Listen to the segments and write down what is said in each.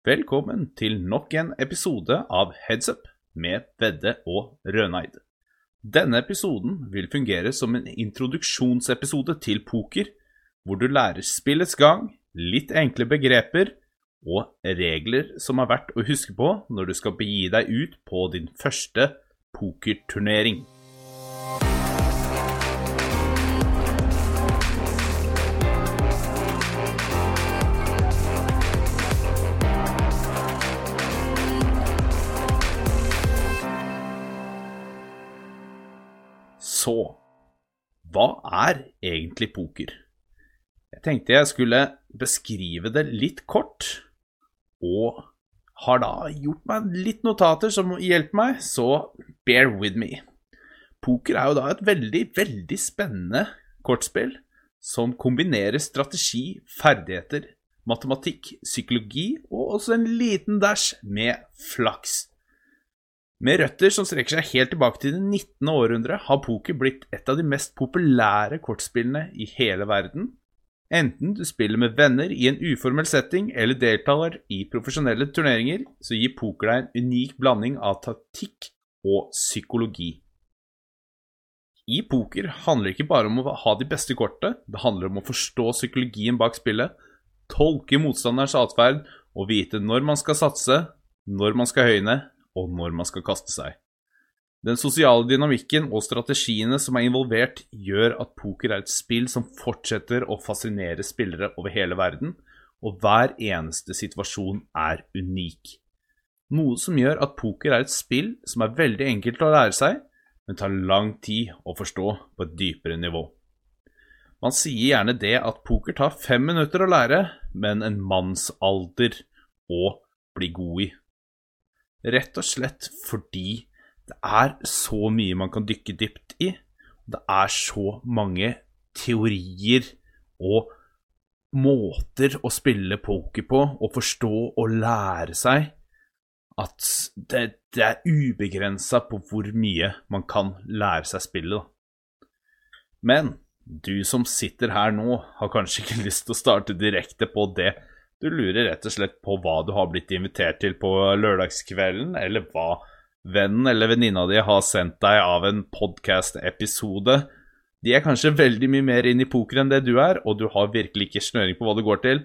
Velkommen til nok en episode av Heads Up med Vedde og Røneid. Denne episoden vil fungere som en introduksjonsepisode til poker, hvor du lærer spillets gang, litt enkle begreper og regler som er verdt å huske på når du skal begi deg ut på din første pokerturnering. Så hva er egentlig poker? Jeg tenkte jeg skulle beskrive det litt kort, og har da gjort meg litt notater som hjelper meg, så bear with me. Poker er jo da et veldig, veldig spennende kortspill som kombinerer strategi, ferdigheter, matematikk, psykologi og også en liten dash med flaks. Med røtter som strekker seg helt tilbake til det 19. århundre, har poker blitt et av de mest populære kortspillene i hele verden. Enten du spiller med venner i en uformell setting eller deltar i profesjonelle turneringer, så gir poker deg en unik blanding av taktikk og psykologi. I poker handler det ikke bare om å ha de beste kortene, det handler om å forstå psykologien bak spillet, tolke motstanderens atferd og vite når man skal satse, når man skal høyne, og når man skal kaste seg. Den sosiale dynamikken og strategiene som er involvert, gjør at poker er et spill som fortsetter å fascinere spillere over hele verden, og hver eneste situasjon er unik. Noe som gjør at poker er et spill som er veldig enkelt å lære seg, men tar lang tid å forstå på et dypere nivå. Man sier gjerne det at poker tar fem minutter å lære, men en mannsalder å bli god i. Rett og slett fordi det er så mye man kan dykke dypt i. Det er så mange teorier og måter å spille poker på og forstå og lære seg at det, det er ubegrensa på hvor mye man kan lære seg spillet. Men du som sitter her nå, har kanskje ikke lyst til å starte direkte på det du lurer rett og slett på hva du har blitt invitert til på lørdagskvelden, eller hva vennen eller venninna di har sendt deg av en podkast-episode. De er kanskje veldig mye mer inn i poker enn det du er, og du har virkelig ikke snøring på hva det går til.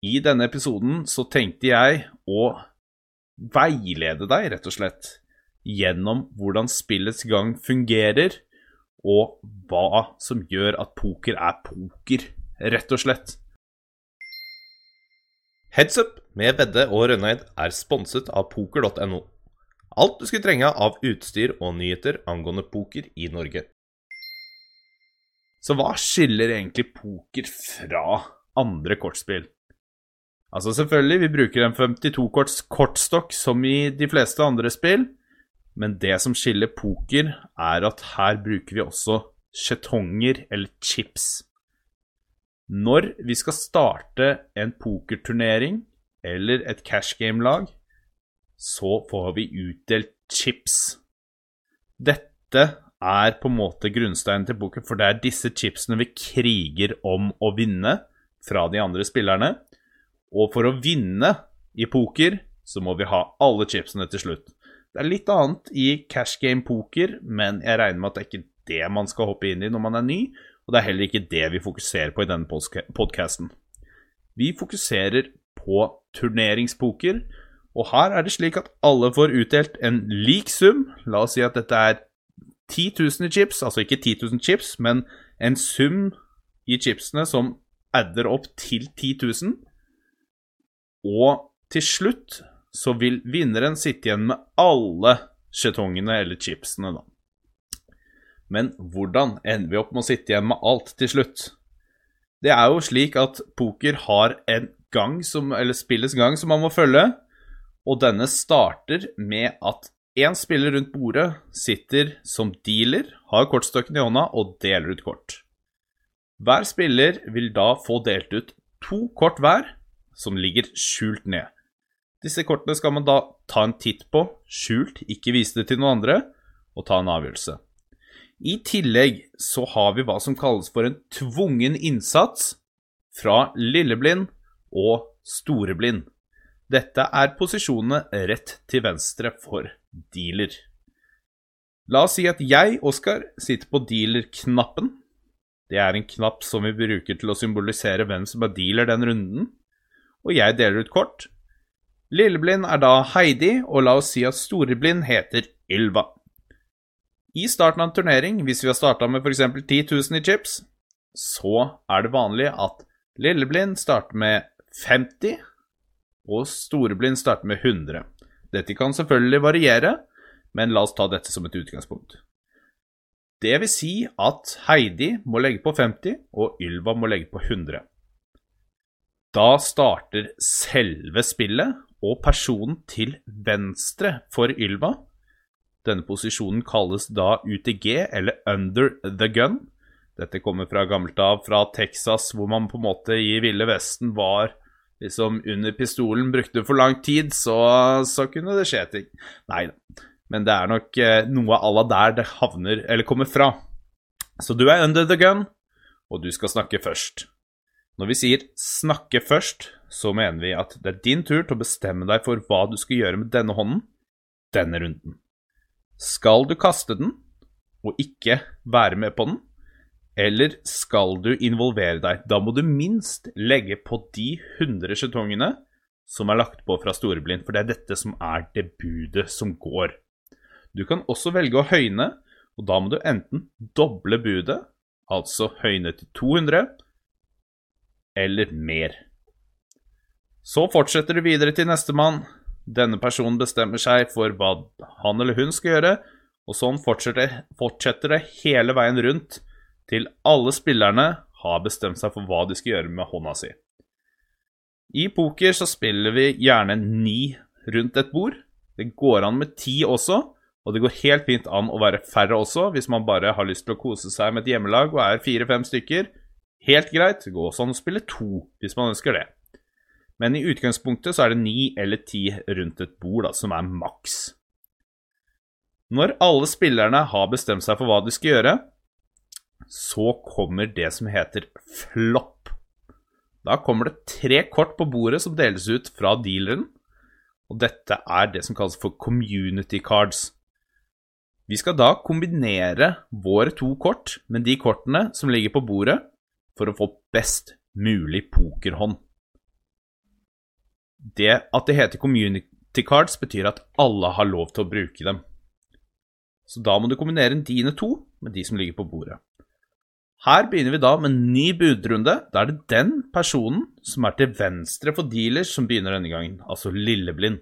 I denne episoden så tenkte jeg å veilede deg, rett og slett, gjennom hvordan spillets gang fungerer, og hva som gjør at poker er poker, rett og slett. Heads Up med Vedde og Rønneid er sponset av poker.no. Alt du skulle trenge av utstyr og nyheter angående poker i Norge. Så hva skiller egentlig poker fra andre kortspill? Altså selvfølgelig, vi bruker en 52-korts kortstokk som i de fleste andre spill, men det som skiller poker, er at her bruker vi også skjetonger eller chips. Når vi skal starte en pokerturnering eller et cash game-lag, så får vi utdelt chips. Dette er på en måte grunnsteinen til poker, for det er disse chipsene vi kriger om å vinne fra de andre spillerne. Og for å vinne i poker, så må vi ha alle chipsene til slutt. Det er litt annet i cash game poker, men jeg regner med at det er ikke det man skal hoppe inn i når man er ny. Og det er heller ikke det vi fokuserer på i denne podkasten. Vi fokuserer på turneringspoker, og her er det slik at alle får utdelt en lik sum. La oss si at dette er 10 000 i chips, altså ikke 10 000 chips, men en sum i chipsene som adder opp til 10 000. Og til slutt så vil vinneren sitte igjen med alle skjetongene eller chipsene, da. Men hvordan ender vi opp med å sitte igjen med alt til slutt? Det er jo slik at poker har en gang som, eller spillets gang som man må følge, og denne starter med at én spiller rundt bordet sitter som dealer, har kortstokken i hånda og deler ut kort. Hver spiller vil da få delt ut to kort hver, som ligger skjult ned. Disse kortene skal man da ta en titt på, skjult, ikke vise det til noen andre, og ta en avgjørelse. I tillegg så har vi hva som kalles for en tvungen innsats fra lilleblind og storeblind. Dette er posisjonene rett til venstre for dealer. La oss si at jeg, Oskar, sitter på dealer-knappen. Det er en knapp som vi bruker til å symbolisere hvem som er dealer den runden. Og jeg deler ut kort. Lilleblind er da Heidi, og la oss si at storeblind heter Ylva. I starten av en turnering, hvis vi har starta med f.eks. 10 000 i chips, så er det vanlig at lilleblind starter med 50, og storeblind starter med 100. Dette kan selvfølgelig variere, men la oss ta dette som et utgangspunkt. Det vil si at Heidi må legge på 50, og Ylva må legge på 100. Da starter selve spillet, og personen til venstre for Ylva Denne posisjonen kalles da UTG, eller Under the Gun. Dette kommer fra gammelt av, fra Texas, hvor man på en måte i Ville Vesten var liksom under pistolen, brukte for lang tid, så, så kunne det skje ting. Nei da. Men det er nok eh, noe à la der det havner, eller kommer fra. Så du er under the gun, og du skal snakke først. Når vi sier 'snakke først', så mener vi at det er din tur til å bestemme deg for hva du skal gjøre med denne hånden denne runden. Skal du kaste den og ikke være med på den, eller skal du involvere deg? Da må du minst legge på de 100 skjetongene som er lagt på fra Storeblind, for det er dette som er det budet som går. Du kan også velge å høyne, og da må du enten doble budet, altså høyne til 200, eller mer. Så fortsetter du videre til nestemann. Denne personen bestemmer seg for hva han eller hun skal gjøre, og sånn fortsetter, fortsetter det hele veien rundt til alle spillerne har bestemt seg for hva de skal gjøre med hånda si. I poker så spiller vi gjerne ni rundt et bord. Det går an med ti også, og det går helt fint an å være færre også, hvis man bare har lyst til å kose seg med et hjemmelag og er fire-fem stykker. Helt greit. Det går også an å spille to, hvis man ønsker det. Men i utgangspunktet så er det ni eller ti rundt et bord da, som er maks. Når alle spillerne har bestemt seg for hva de skal gjøre, så kommer det som heter flopp. Da kommer det tre kort på bordet som deles ut fra dealeren, og dette er det som kalles for community cards. Vi skal da kombinere våre to kort med de kortene som ligger på bordet, for å få best mulig pokerhånd. Det at det heter community cards, betyr at alle har lov til å bruke dem. Så da må du kombinere dine to med de som ligger på bordet. Her begynner vi da med en ny budrunde. Da er det den personen som er til venstre for dealers, som begynner denne gangen, altså Lilleblind.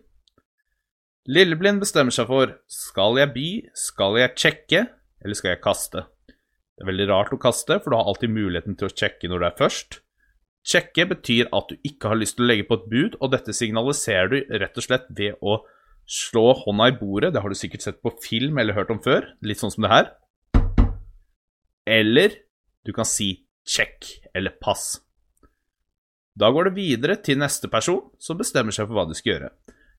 Lilleblind bestemmer seg for skal jeg by, skal jeg sjekke, eller skal jeg kaste. Det er veldig rart å kaste, for du har alltid muligheten til å sjekke når du er først. Sjekke betyr at du ikke har lyst til å legge på et bud, og dette signaliserer du rett og slett ved å slå hånda i bordet. Det har du sikkert sett på film eller hørt om før, litt sånn som det her. Eller du kan si check eller pass. Da går det videre til neste person, som bestemmer seg for hva de skal gjøre.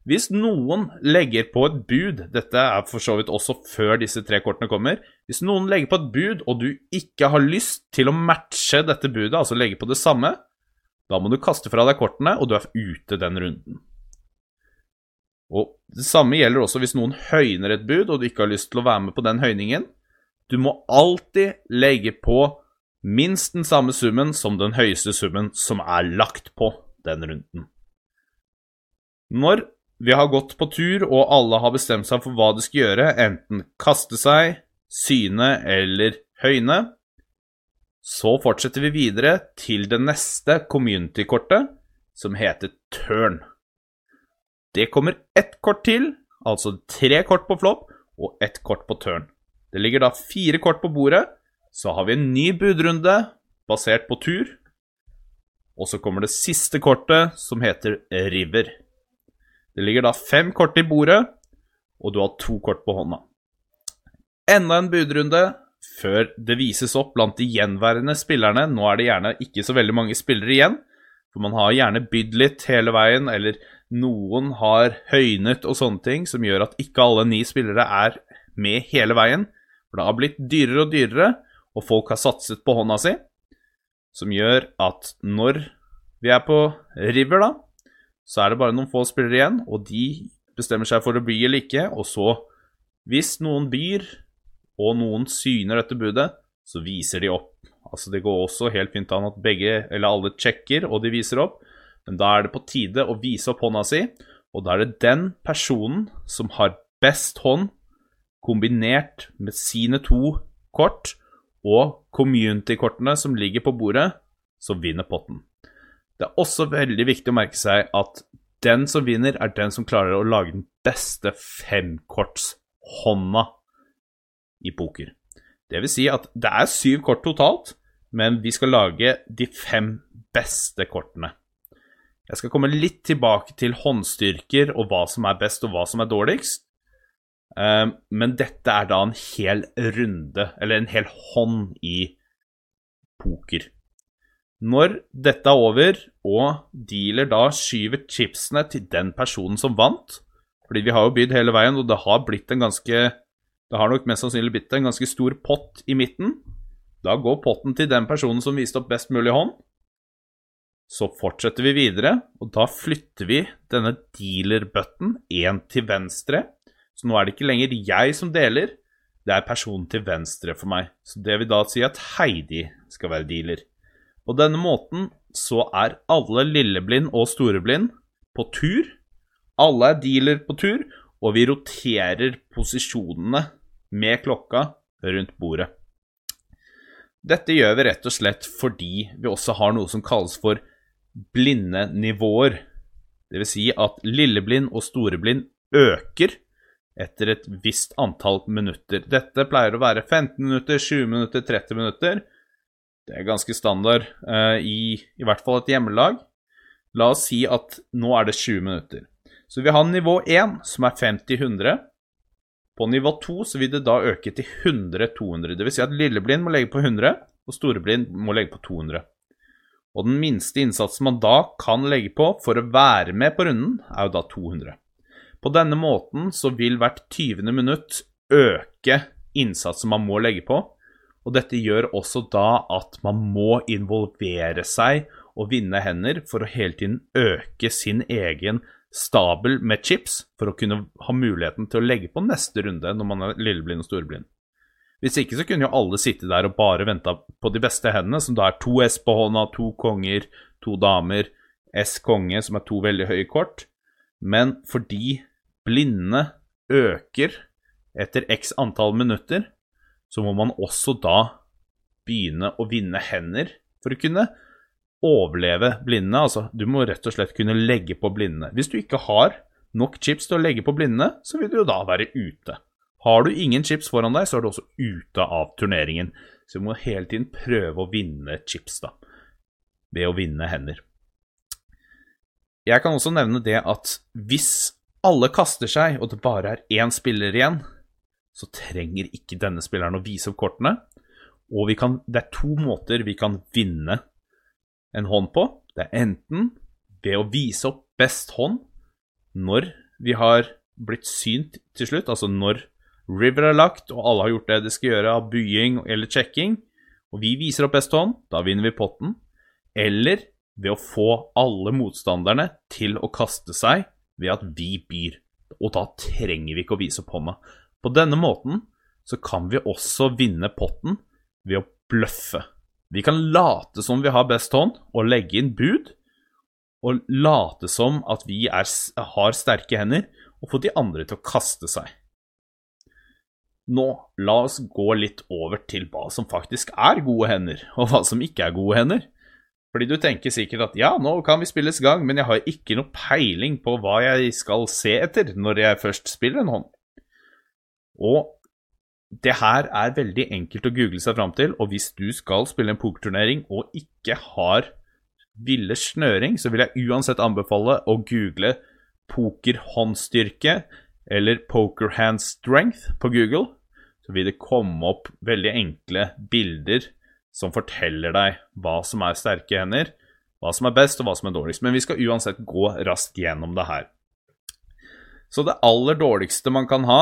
Hvis noen legger på et bud, dette er for så vidt også før disse tre kortene kommer Hvis noen legger på et bud, og du ikke har lyst til å matche dette budet, altså legge på det samme, da må du kaste fra deg kortene, og du er ute den runden. Og Det samme gjelder også hvis noen høyner et bud, og du ikke har lyst til å være med på den høyningen. Du må alltid legge på minst den samme summen som den høyeste summen som er lagt på den runden. Når vi har gått på tur, og alle har bestemt seg for hva de skal gjøre, enten kaste seg, syne eller høyne. Så fortsetter vi videre til det neste community-kortet, som heter turn. Det kommer ett kort til, altså tre kort på flopp og ett kort på turn. Det ligger da fire kort på bordet. Så har vi en ny budrunde basert på tur. Og så kommer det siste kortet, som heter river. Det ligger da fem kort i bordet, og du har to kort på hånda. Enda en budrunde før det vises opp blant de gjenværende spillerne. Nå er det gjerne ikke så veldig mange spillere igjen, for man har gjerne bydd litt hele veien, eller noen har høynet og sånne ting, som gjør at ikke alle ni spillere er med hele veien. For det har blitt dyrere og dyrere, og folk har satset på hånda si, som gjør at når vi er på River, da, så er det bare noen få spillere igjen, og de bestemmer seg for å by eller ikke. Og så, hvis noen byr, og noen syner dette budet, så viser de opp. Altså Det går også helt fint an at begge, eller alle sjekker, og de viser opp. Men da er det på tide å vise opp hånda si, og da er det den personen som har best hånd, kombinert med sine to kort og community-kortene som ligger på bordet, som vinner potten. Det er også veldig viktig å merke seg at den som vinner, er den som klarer å lage den beste femkortshånda i poker. Det vil si at det er syv kort totalt, men vi skal lage de fem beste kortene. Jeg skal komme litt tilbake til håndstyrker og hva som er best og hva som er dårligst. Ehm, men dette er da en hel runde, eller en hel hånd i poker. Når dette er over, og dealer da skyver chipsene til den personen som vant Fordi vi har jo bydd hele veien, og det har blitt en ganske Det har nok mest sannsynlig blitt en ganske stor pott i midten. Da går potten til den personen som viste opp best mulig hånd. Så fortsetter vi videre, og da flytter vi denne dealer-button én til venstre. Så nå er det ikke lenger jeg som deler, det er personen til venstre for meg. Så det vil da si at Heidi skal være dealer. På denne måten så er alle lilleblind og storeblind på tur. Alle er dealer på tur, og vi roterer posisjonene med klokka rundt bordet. Dette gjør vi rett og slett fordi vi også har noe som kalles for blinde nivåer. Dvs. Si at lilleblind og storeblind øker etter et visst antall minutter. Dette pleier å være 15 minutter, 20 minutter, 30 minutter. Det er ganske standard uh, i i hvert fall et hjemmelag. La oss si at nå er det 20 minutter. Så vi har nivå 1, som er 50-100. På nivå 2 så vil det da øke til 100-200. Dvs. Si at lilleblind må legge på 100, og storeblind må legge på 200. Og den minste innsatsen man da kan legge på for å være med på runden, er jo da 200. På denne måten så vil hvert 20. minutt øke innsatsen man må legge på, og dette gjør også da at man må involvere seg og vinne hender for å hele tiden øke sin egen stabel med chips for å kunne ha muligheten til å legge på neste runde når man er lilleblind og storblind. Hvis ikke så kunne jo alle sitte der og bare venta på de beste hendene, som da er to S på hånda, to konger, to damer, S konge, som er to veldig høye kort. Men fordi blinde øker etter x antall minutter, så må man også da begynne å vinne hender for å kunne overleve blindene. Altså, du må rett og slett kunne legge på blindene. Hvis du ikke har nok chips til å legge på blindene, så vil du jo da være ute. Har du ingen chips foran deg, så er du også ute av turneringen. Så du må hele tiden prøve å vinne chips, da. Ved å vinne hender. Jeg kan også nevne det at hvis alle kaster seg, og det bare er én spiller igjen, så trenger ikke denne spilleren å vise opp kortene. Og kan, det er to måter vi kan vinne en hånd på. Det er enten ved å vise opp best hånd når vi har blitt synt til slutt, altså når river er lagt og alle har gjort det de skal gjøre av bying eller checking, og vi viser opp best hånd, da vinner vi potten. Eller ved å få alle motstanderne til å kaste seg ved at vi byr. Og da trenger vi ikke å vise opp hånda. På denne måten så kan vi også vinne potten ved å bløffe. Vi kan late som vi har best hånd og legge inn bud, og late som at vi er, har sterke hender, og få de andre til å kaste seg. Nå, la oss gå litt over til hva som faktisk er gode hender, og hva som ikke er gode hender. Fordi du tenker sikkert at ja, nå kan vi spilles gang, men jeg har ikke noe peiling på hva jeg skal se etter når jeg først spiller en hånd. Og det her er veldig enkelt å google seg fram til, og hvis du skal spille en pokerturnering og ikke har ville snøring, så vil jeg uansett anbefale å google pokerhåndstyrke eller poker strength på Google. Så vil det komme opp veldig enkle bilder som forteller deg hva som er sterke hender, hva som er best og hva som er dårligst. Men vi skal uansett gå raskt gjennom det her. Så det aller dårligste man kan ha,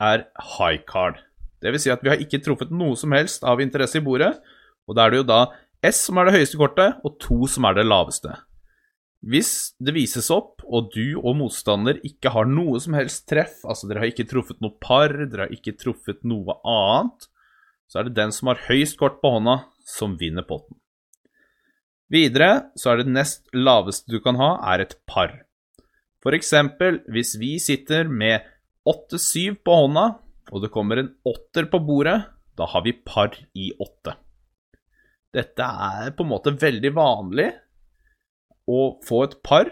er high card. Det vil si at vi har ikke truffet noe som helst av interesse i bordet, og da er det jo da S som er det høyeste kortet, og 2 som er det laveste. Hvis det vises opp, og du og motstander ikke har noe som helst treff, altså dere har ikke truffet noe par, dere har ikke truffet noe annet, så er det den som har høyest kort på hånda, som vinner potten. Videre så er det nest laveste du kan ha, er et par. For eksempel hvis vi sitter med 8-7 på hånda, og det kommer en åtter på bordet, da har vi par i åtte. Dette er på en måte veldig vanlig å få et par,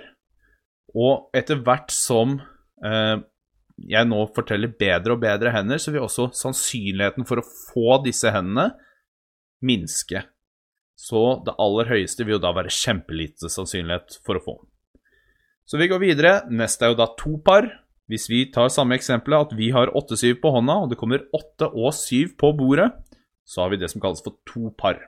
og etter hvert som eh, jeg nå forteller bedre og bedre hender, så vil også sannsynligheten for å få disse hendene minske. Så det aller høyeste vil jo da være kjempelite sannsynlighet for å få. Så vi går videre. Neste er jo da to par. Hvis vi tar samme eksempelet, at vi har 8-7 på hånda, og det kommer 8 og 7 på bordet, så har vi det som kalles for to par.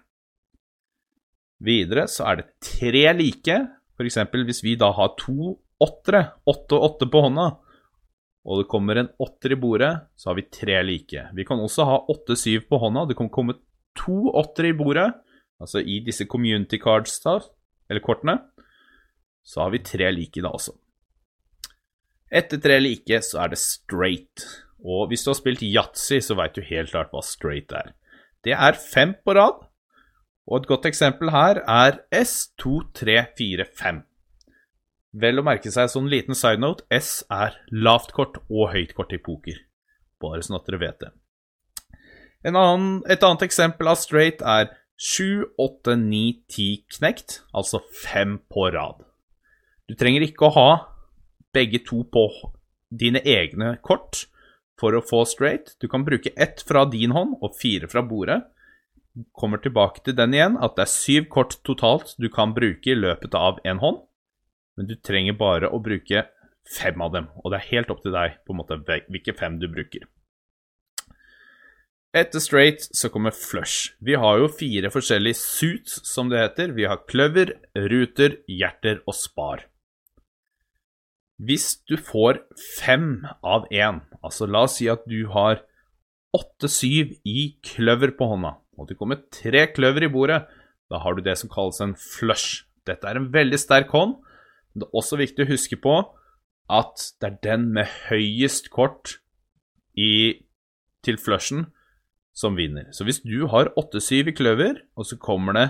Videre så er det tre like. F.eks. hvis vi da har to åttere, 8 og 8 på hånda, og det kommer en åtter i bordet, så har vi tre like. Vi kan også ha 8-7 på hånda, det kan komme to åttere i bordet, altså i disse community cards, eller kortene, så har vi tre like da også. Etter tre eller ikke, så er det straight. Og hvis du har spilt yatzy, så veit du helt klart hva straight er. Det er fem på rad, og et godt eksempel her er S, 2, 3, 4, 5. Vel å merke seg sånn liten side note, S er lavt kort og høyt kort i poker. Bare sånn at dere vet det. Annen, et annet eksempel av straight er 7, 8, 9, 10 knekt, altså fem på rad. Du trenger ikke å ha begge to på dine egne kort for å få straight. Du kan bruke ett fra din hånd og fire fra bordet. Kommer tilbake til den igjen, at det er syv kort totalt du kan bruke i løpet av en hånd. Men du trenger bare å bruke fem av dem, og det er helt opp til deg på en måte hvilke fem du bruker. Etter straight så kommer flush. Vi har jo fire forskjellige suits, som det heter. Vi har kløver, ruter, hjerter og spar. Hvis du får fem av én, altså la oss si at du har åtte-syv i kløver på hånda, og det kommer tre kløver i bordet, da har du det som kalles en flush. Dette er en veldig sterk hånd. Men Det er også viktig å huske på at det er den med høyest kort i, til flushen som vinner. Så hvis du har 8-7 i kløver, og så kommer det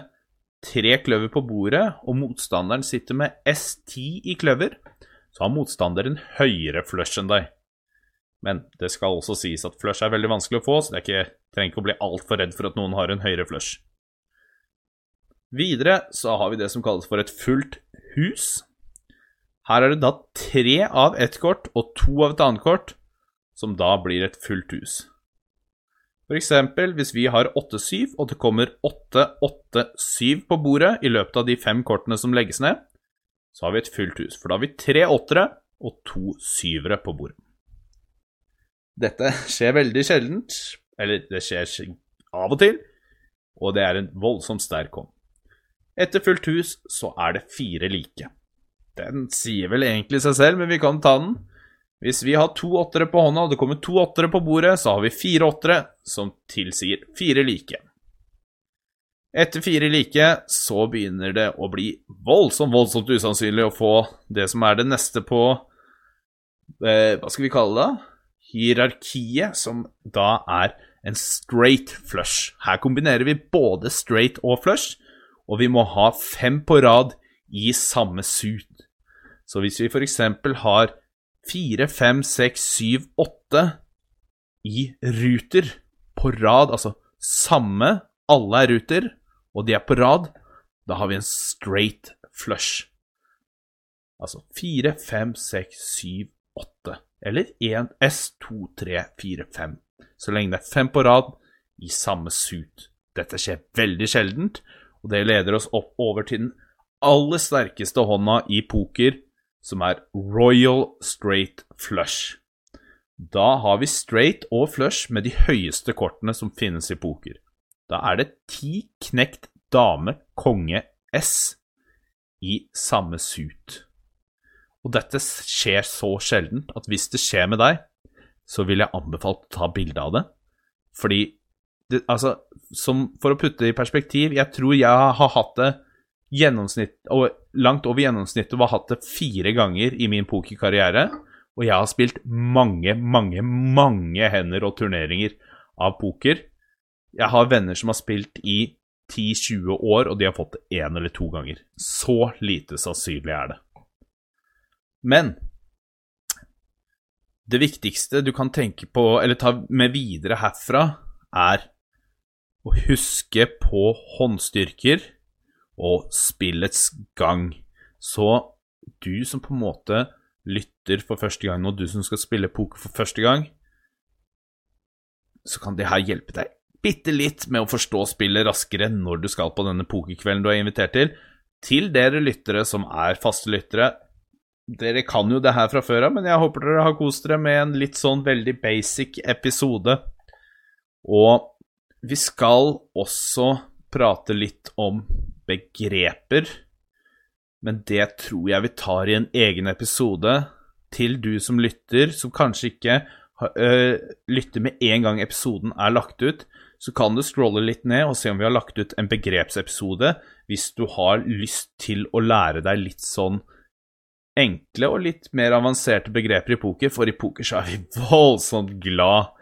tre kløver på bordet, og motstanderen sitter med S10 i kløver, så har motstanderen høyere flush enn deg. Men det skal også sies at flush er veldig vanskelig å få, så det er ikke, trenger ikke å bli altfor redd for at noen har en høyere flush. Videre så har vi det som kalles for et fullt hus. Her er det da tre av ett kort og to av et annet kort, som da blir et fullt hus. For eksempel hvis vi har 8-7, og det kommer 8-8-7 på bordet i løpet av de fem kortene som legges ned, så har vi et fullt hus. For da har vi tre åttere og to syvere på bordet. Dette skjer veldig sjeldent, eller det skjer av og til, og det er en voldsomt sterk hånd. Etter fullt hus så er det fire like. Den sier vel egentlig seg selv, men vi kan ta den. Hvis vi har to åttere på hånda, og det kommer to åttere på bordet, så har vi fire åttere, som tilsier fire like. Etter fire like så begynner det å bli voldsomt, voldsomt usannsynlig å få det som er det neste på eh, Hva skal vi kalle det? Hierarkiet, som da er en straight flush. Her kombinerer vi både straight og flush, og vi må ha fem på rad i samme suit. Så hvis vi f.eks. har fire, fem, seks, syv, åtte i ruter på rad, altså samme, alle er ruter, og de er på rad, da har vi en straight flush. Altså 4, 5, 6, 7, 8. Eller 1 S, 2, 3, 4, 5. Så lenge det er fem på rad i samme suit. Dette skjer veldig sjeldent, og det leder oss opp over til den aller sterkeste hånda i poker, som er Royal Straight Flush. Da har vi straight og flush med de høyeste kortene som finnes i poker. Da er det ti knekt dame konge S i samme suit. Og dette skjer så sjelden at hvis det skjer med deg, så vil jeg anbefale å ta bilde av det. Fordi det, Altså, som, for å putte det i perspektiv, jeg tror jeg har hatt det gjennomsnitt Og langt over gjennomsnittet og hatt det fire ganger i min pokerkarriere. Og jeg har spilt mange, mange, mange hender og turneringer av poker. Jeg har venner som har spilt i 10-20 år, og de har fått det én eller to ganger. Så lite sannsynlig er det. Men det viktigste du kan tenke på, eller ta med videre herfra, er å huske på håndstyrker og spillets gang. Så du som på en måte lytter for første gang, og du som skal spille poker for første gang, så kan det her hjelpe deg bitte litt med å forstå spillet raskere når du skal på denne pokerkvelden du er invitert til. Til dere lyttere som er faste lyttere, dere kan jo det her fra før av, men jeg håper dere har kost dere med en litt sånn veldig basic episode. Og vi skal også prate litt om begreper, men det tror jeg vi tar i en egen episode. Til du som lytter, som kanskje ikke lytter med en gang episoden er lagt ut, så kan du scrolle litt ned og se om vi har lagt ut en begrepsepisode hvis du har lyst til å lære deg litt sånn enkle og litt mer avanserte begreper i poker, for i poker så er vi voldsomt glad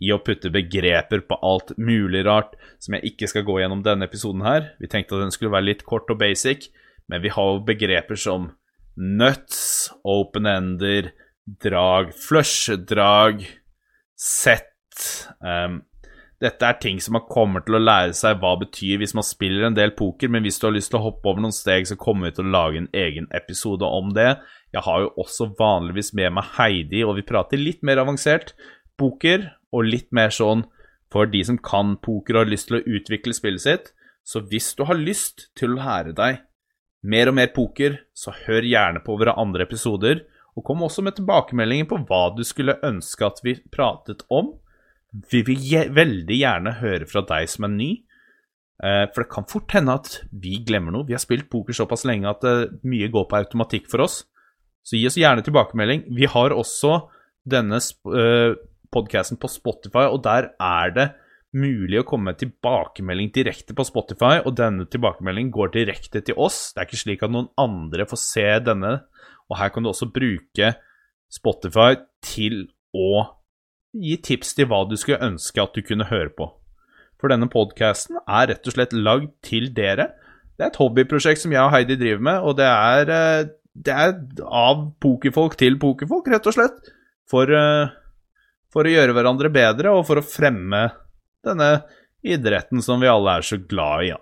i å putte begreper på alt mulig rart, som jeg ikke skal gå gjennom denne episoden her. Vi tenkte at den skulle være litt kort og basic, men vi har jo begreper som nuts, open-ender, drag, flush-drag, set um, dette er ting som man kommer til å lære seg hva betyr hvis man spiller en del poker, men hvis du har lyst til å hoppe over noen steg, så kommer vi til å lage en egen episode om det. Jeg har jo også vanligvis med meg Heidi, og vi prater litt mer avansert poker, og litt mer sånn for de som kan poker og har lyst til å utvikle spillet sitt. Så hvis du har lyst til å lære deg mer og mer poker, så hør gjerne på våre andre episoder, og kom også med tilbakemeldinger på hva du skulle ønske at vi pratet om. Vi vil veldig gjerne høre fra deg som er ny. Eh, for det kan fort hende at vi glemmer noe. Vi har spilt poker såpass lenge at eh, mye går på automatikk for oss. Så gi oss gjerne tilbakemelding. Vi har også denne eh, podkasten på Spotify, og der er det mulig å komme med tilbakemelding direkte på Spotify, og denne tilbakemeldingen går direkte til oss. Det er ikke slik at noen andre får se denne, og her kan du også bruke Spotify til å gi tips til hva du skulle ønske at du kunne høre på. For denne podkasten er rett og slett lagd til dere. Det er et hobbyprosjekt som jeg og Heidi driver med, og det er, eh, det er av pokerfolk til pokerfolk, rett og slett. For, eh, for, å gjøre hverandre bedre, og for å fremme denne idretten som vi alle er så glad i.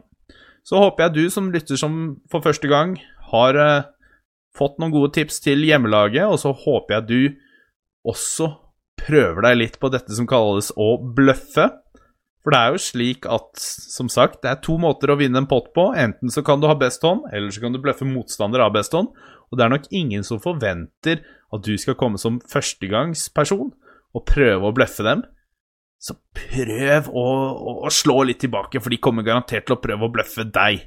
Så håper jeg du som lytter som for første gang, har uh, fått noen gode tips til hjemmelaget, og så håper jeg du også prøver deg litt på dette som kalles å bløffe. For det er jo slik at, som sagt, det er to måter å vinne en pott på. Enten så kan du ha best hånd, eller så kan du bløffe motstander av best hånd. Og det er nok ingen som forventer at du skal komme som førstegangsperson og prøve å bløffe dem. Så prøv å, å, slå litt tilbake, for de kommer garantert til å prøve å bløffe deg.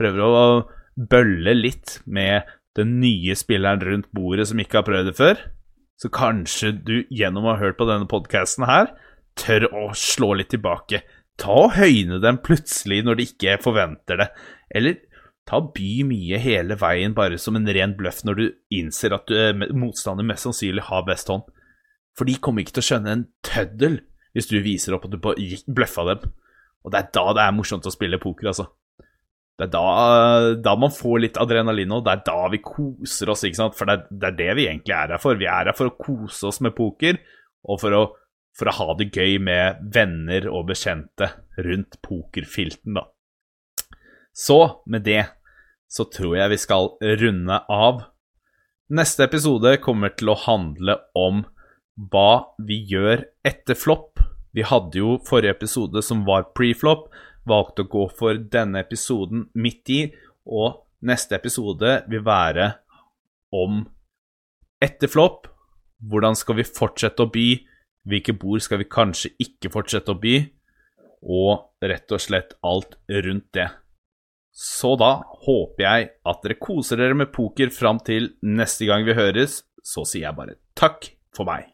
Prøver å bølle litt med den nye spilleren rundt bordet som ikke har prøvd det før. Så kanskje du gjennom å ha hørt på denne podkasten her, tør å slå litt tilbake. Ta og høyne dem plutselig når de ikke forventer det. Eller ta by mye hele veien bare som en ren bløff når du innser at du, eh, motstander mest sannsynlig har best hånd. For de kommer ikke til å skjønne en tøddel hvis du viser opp at du bløffa dem. Og det er da det er morsomt å spille poker, altså. Det er da, da, man får litt adrenalin, og det er da vi koser oss. ikke sant? For det det er, det vi egentlig er her for. Vi er her for å kose oss med poker, og for å, for å ha det gøy med venner og bekjente rundt pokerfilten, da. Så med det så tror jeg vi skal runde av. Neste episode kommer til å handle om hva vi gjør etter flopp. Vi hadde jo forrige episode som var preflop valgte å gå for denne episoden midt i, og neste episode vil være om etter flopp. Hvordan skal vi fortsette å by? Hvilke bord skal vi kanskje ikke fortsette å by? Og rett og slett alt rundt det. Så da håper jeg at dere koser dere med poker fram til neste gang vi høres. Så sier jeg bare takk for meg.